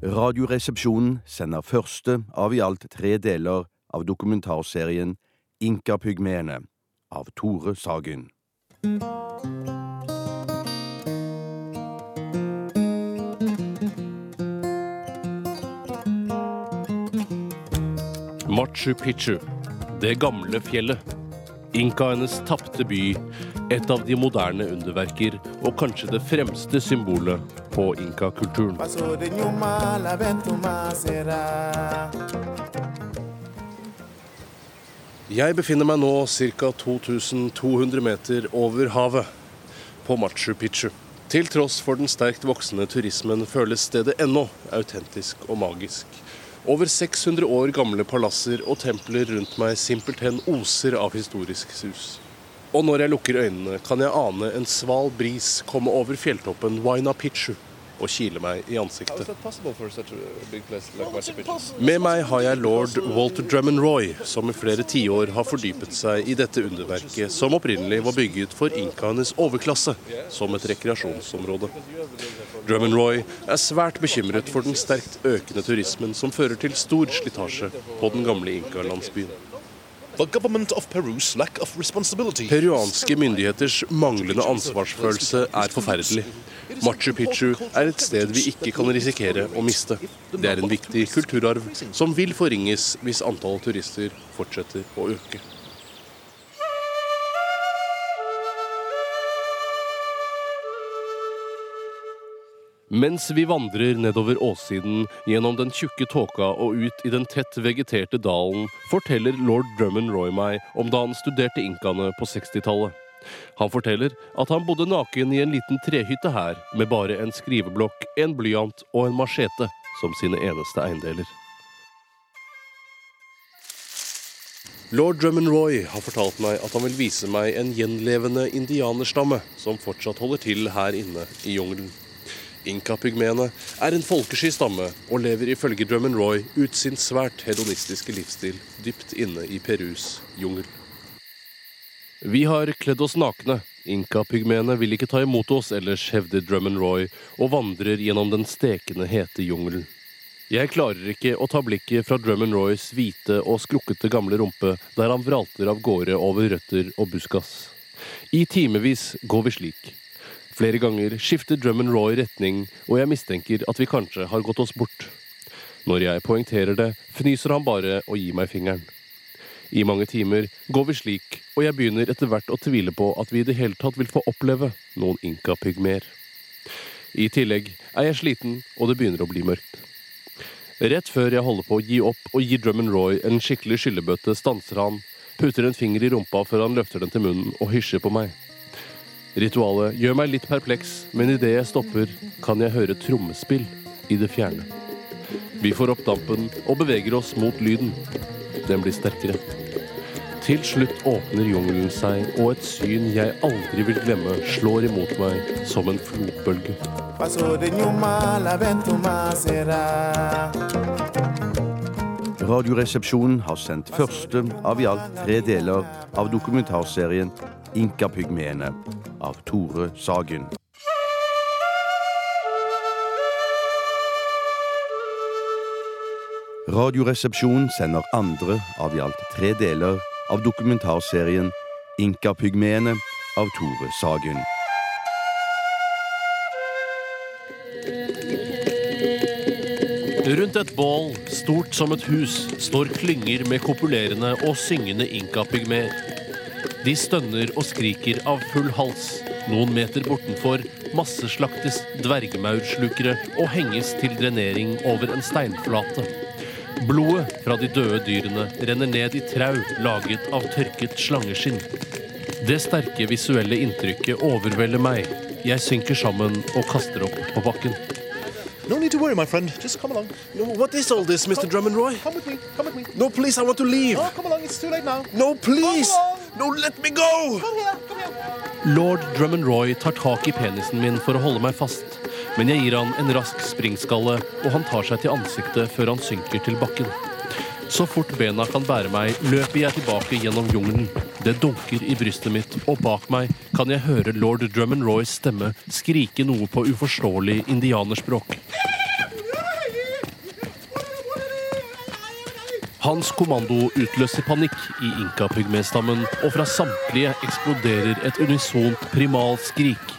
Radioresepsjonen sender første av i alt tre deler av dokumentarserien Inkapygmeene av Tore Sagen. Machu Picchu, det gamle fjellet. Inkaenes tapte by, et av de moderne underverker og kanskje det fremste symbolet på inkakulturen. Jeg befinner meg nå ca. 2200 meter over havet, på Machu Picchu. Til tross for den sterkt voksende turismen føles stedet ennå autentisk og magisk. Over 600 år gamle palasser og templer rundt meg simpelthen oser av historisk sus. Og når jeg lukker øynene, kan jeg ane en sval bris komme over fjelltoppen Huayna Picchu og kile meg i ansiktet. Med meg har jeg lord Walter Drummond Roy, som i flere tiår har fordypet seg i dette underverket, som opprinnelig var bygget for inkaenes overklasse, som et rekreasjonsområde. Drummond Roy er svært bekymret for den sterkt økende turismen som fører til stor slitasje på den gamle inkalandsbyen. Peruanske myndigheters manglende ansvarsfølelse er forferdelig. Machu Picchu er et sted vi ikke kan risikere å miste. Det er en viktig kulturarv som vil forringes hvis antall turister fortsetter å øke. Mens vi vandrer nedover åssiden gjennom den tjukke tåka og ut i den tett vegeterte dalen, forteller lord Drummond Roy meg om da han studerte inkaene på 60-tallet. Han forteller at han bodde naken i en liten trehytte her, med bare en skriveblokk, en blyant og en machete som sine eneste eiendeler. Lord Drummond Roy har fortalt meg at han vil vise meg en gjenlevende indianerstamme som fortsatt holder til her inne i jungelen. Inkapygmeene er en folkesky stamme og lever ifølge Drummond Roy ut sin svært hedonistiske livsstil dypt inne i Perus jungel. Vi har kledd oss nakne. Inkapygmeene vil ikke ta imot oss ellers, hevder Drummond Roy, og vandrer gjennom den stekende hete jungelen. Jeg klarer ikke å ta blikket fra Drummond Roys hvite og skrukkete gamle rumpe, der han vralter av gårde over røtter og buskas. I timevis går vi slik. Flere ganger skifter Drummond Roy retning, og jeg mistenker at vi kanskje har gått oss bort. Når jeg poengterer det, fnyser han bare og gir meg fingeren. I mange timer går vi slik, og jeg begynner etter hvert å tvile på at vi i det hele tatt vil få oppleve noen inkapygmer. I tillegg er jeg sliten, og det begynner å bli mørkt. Rett før jeg holder på å gi opp og gir Drummond Roy en skikkelig skyllebøtte, stanser han, putter en finger i rumpa før han løfter den til munnen og hysjer på meg. Ritualet gjør meg litt perpleks, men idet jeg stopper, kan jeg høre trommespill i det fjerne. Vi får opp dampen og beveger oss mot lyden. Den blir sterkere. Til slutt åpner jungelen seg, og et syn jeg aldri vil glemme, slår imot meg som en flodbølge. Radioresepsjonen har sendt første av i alt tre deler av dokumentarserien Inkapygmeene av Tore Sagen. Radioresepsjonen sender andre av i alt tre deler av dokumentarserien Inkapygmeene av Tore Sagen. Rundt et bål, stort som et hus, står klynger med kopulerende og syngende inkapygmer. De stønner og skriker av full hals. Noen meter bortenfor masseslaktes dvergmaurslukere og henges til drenering over en steinflate. Blodet fra de døde dyrene renner ned i trau laget av tørket slangeskinn. Det sterke visuelle inntrykket overvelder meg. Jeg synker sammen og kaster opp på bakken. No need to worry, my friend. Just come along. No, what is all this, Mr. Drummond Roy? Come with me. Come with me. No, please, I want to leave. Oh, come along. It's too late now. No, please! No, let me go! Kom her, kom her. Lord Drummond Roy tar tak i penisen min for å holde meg fast, men jeg gir han en rask springskalle, og han tar seg til ansiktet før han synker til bakken. Så fort bena kan bære meg, løper jeg tilbake gjennom jungelen. Det dunker i brystet mitt, og bak meg kan jeg høre lord Drummond Roys stemme skrike noe på uforståelig indianerspråk. Hans kommando utløser panikk i inkapygmestammen, og fra samtlige eksploderer et unisont primalskrik.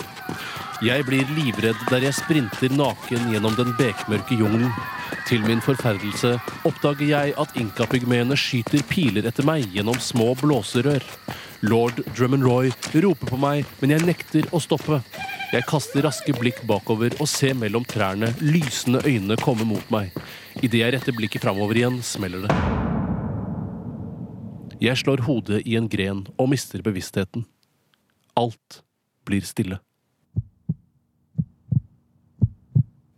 Jeg blir livredd der jeg sprinter naken gjennom den bekmørke jungelen. Til min forferdelse oppdager jeg at inkapygmeene skyter piler etter meg gjennom små blåserør. Lord Drummond-Roy roper på meg, men jeg nekter å stoppe. Jeg kaster raske blikk bakover og ser mellom trærne lysende øyne komme mot meg. Idet jeg retter blikket framover igjen, smeller det. Jeg slår hodet i en gren og mister bevisstheten. Alt blir stille.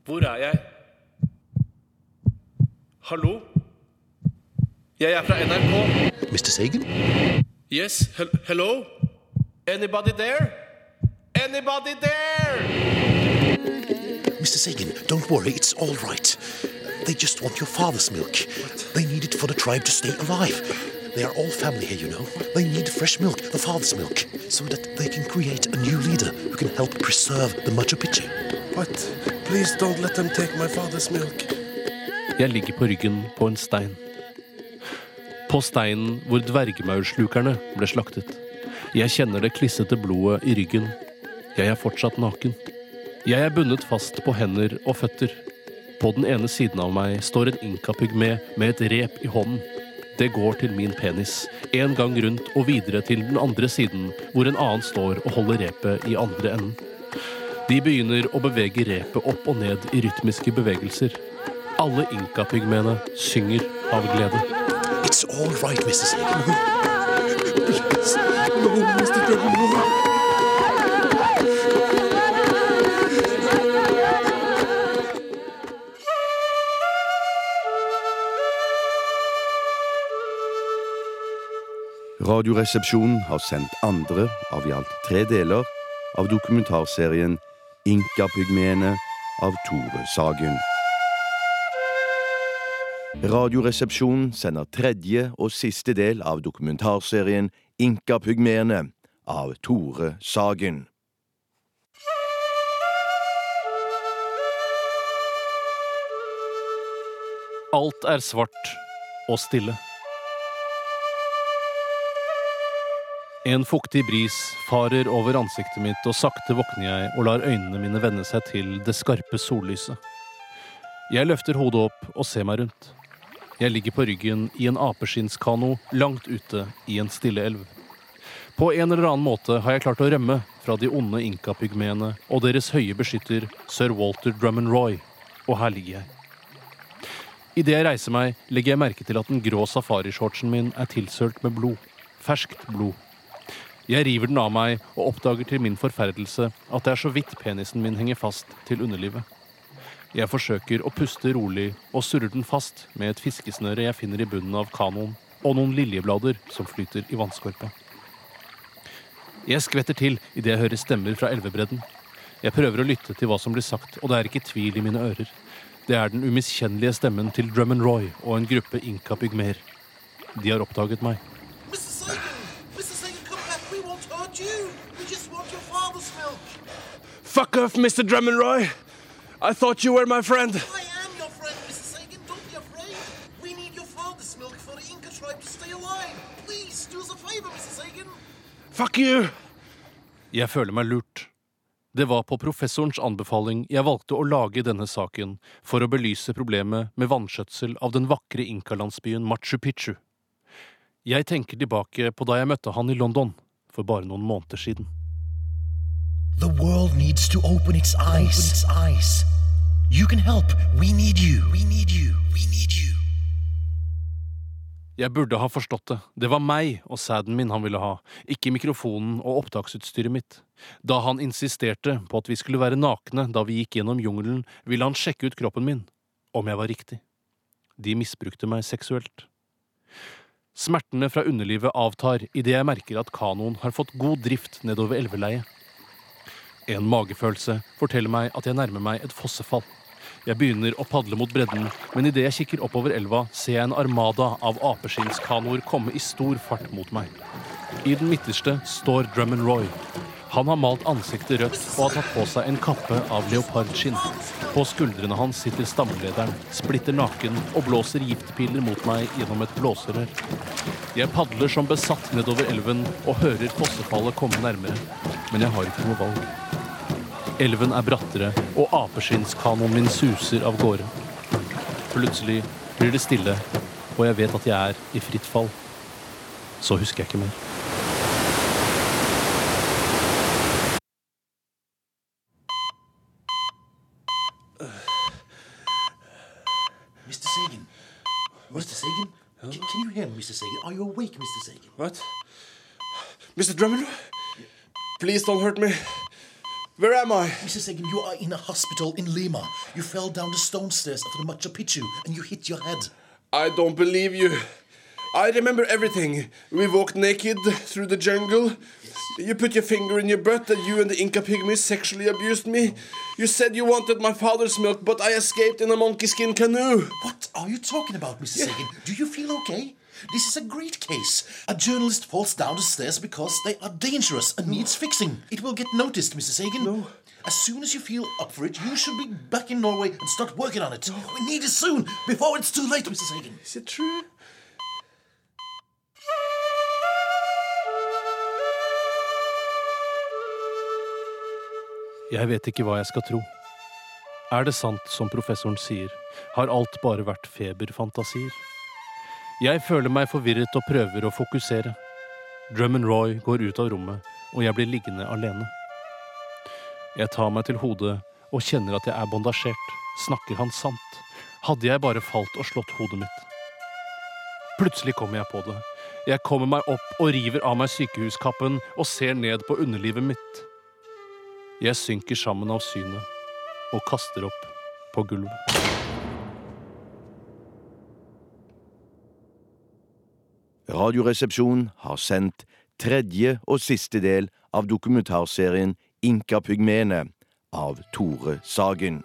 Hvor er jeg? Hallo? Jeg er fra NRK. Mr. Sagan? Yes, he hello? Anybody there? Anybody there? Mr. Sagan, don't worry, it's all right. They just want your father's milk. They need it for the tribe to stay alive. They are all family here, you know. They need fresh milk, the father's milk, so that they can create a new leader who can help preserve the Machu Picchu. But please don't let them take my father's milk. Jeg ligger på ryggen på en stein. På steinen hvor dvergmaurslukerne ble slaktet. Jeg kjenner det klissete blodet i ryggen. Jeg er fortsatt naken. Jeg er bundet fast på hender og føtter. På den ene siden av meg står en inkapygme med et rep i hånden. Det går til min penis, en gang rundt og videre til den andre siden, hvor en annen står og holder repet i andre enden. De begynner å bevege repet opp og ned i rytmiske bevegelser. Alle inkapygmeene synger av glede. It's all right, Mrs. Sagan. Radioresepsjonen har sendt andre av i alt tre deler av dokumentarserien Inkapygmeene av Tore Sagen. Radioresepsjonen sender tredje og siste del av dokumentarserien Inkapygmeene av Tore Sagen. Alt er svart og stille. En fuktig bris farer over ansiktet mitt, og sakte våkner jeg og lar øynene mine venne seg til det skarpe sollyset. Jeg løfter hodet opp og ser meg rundt. Jeg ligger på ryggen i en apeskinnskano langt ute i en stille elv. På en eller annen måte har jeg klart å rømme fra de onde inkapygmeene og deres høye beskytter sir Walter Drummond-Roy, og her ligger jeg. Idet jeg reiser meg, legger jeg merke til at den grå safarishortsen min er tilsølt med blod. Ferskt blod. Jeg river den av meg og oppdager til min forferdelse at det er så vidt penisen min henger fast til underlivet. Jeg forsøker å puste rolig og surrer den fast med et fiskesnøre jeg finner i bunnen av kanoen, og noen liljeblader som flyter i vannskorpa. Jeg skvetter til idet jeg hører stemmer fra elvebredden. Jeg prøver å lytte til hva som blir sagt, og det er ikke tvil i mine ører. Det er den umiskjennelige stemmen til Drummond Roy og en gruppe inkapygmer. De har oppdaget meg. Mr. Sagan! Mr. Sagan, come back. We won't hurt you. We just want your father's milk. Fuck off, Mr. Drummond Roy! I thought you were my friend. I am your friend, Mrs. Sagan. Don't be afraid. We need your father's milk for the Inca tribe to stay alive. Please, do us a favor, Mrs. Sagan. Fuck you! Jeg føler meg lurt. Det var på professorens anbefaling jeg valgte å lage denne saken for å belyse problemet med vanskjøtsel av den vakre inkalandsbyen Machu Picchu. Jeg tenker tilbake på da jeg møtte han i London for bare noen måneder siden. The world needs to open its eyes. Open its eyes. You can help. We need you. We need you. We need you. Jeg burde ha forstått det. Det var meg og sæden min han ville ha, ikke mikrofonen og opptaksutstyret mitt. Da han insisterte på at vi skulle være nakne da vi gikk gjennom jungelen, ville han sjekke ut kroppen min, om jeg var riktig. De misbrukte meg seksuelt. Smertene fra underlivet avtar idet jeg merker at kanoen har fått god drift nedover elveleiet. En magefølelse forteller meg at jeg nærmer meg et fossefall. Jeg begynner å padle mot bredden, men idet jeg kikker oppover elva, ser jeg en armada av apeskinnskanoer komme i stor fart mot meg. I den midterste står Drummond Roy. Han har malt ansiktet rødt og har tatt på seg en kappe av leopardskinn. På skuldrene hans sitter stamlederen, splitter naken og blåser giftpiler mot meg gjennom et blåserør. Jeg padler som besatt nedover elven og hører fossefallet komme nærmere, men jeg har ikke noe valg. Elven er brattere, og apeskinnskanoen min suser av gårde. Plutselig blir det stille, og jeg vet at jeg er i fritt fall. Så husker jeg ikke mer. Mr. Sagan. Mr. Sagan? Can, can you hear me, Mr. Sagan? Are you awake, Mr. Sagan? What? Mr. Drummond? Please don't hurt me. Where am I? Mr. Sagan, you are in a hospital in Lima. You fell down the stone stairs of the Machu Picchu and you hit your head. I don't believe you. I remember everything. We walked naked through the jungle. You put your finger in your butt and you and the Inca pygmies sexually abused me. You said you wanted my father's milk, but I escaped in a monkey skin canoe. What are you talking about, Mr. Sagan? Do you feel okay? This is a great case. A journalist falls down the stairs because they are dangerous and needs fixing. It will get noticed, Mr. Sagan. No. As soon as you feel up for it, you should be back in Norway and start working on it. We need it soon, before it's too late, Mr. Sagan. Is it true? Jeg vet ikke hva jeg skal tro. Er det sant som professoren sier, har alt bare vært feberfantasier? Jeg føler meg forvirret og prøver å fokusere. Drummond Roy går ut av rommet, og jeg blir liggende alene. Jeg tar meg til hodet og kjenner at jeg er bandasjert. Snakker han sant? Hadde jeg bare falt og slått hodet mitt? Plutselig kommer jeg på det. Jeg kommer meg opp og river av meg sykehuskappen og ser ned på underlivet mitt. Jeg synker sammen av synet og kaster opp på gulvet. Radioresepsjon har sendt tredje og siste del av dokumentarserien Inkapygmene av Tore Sagen.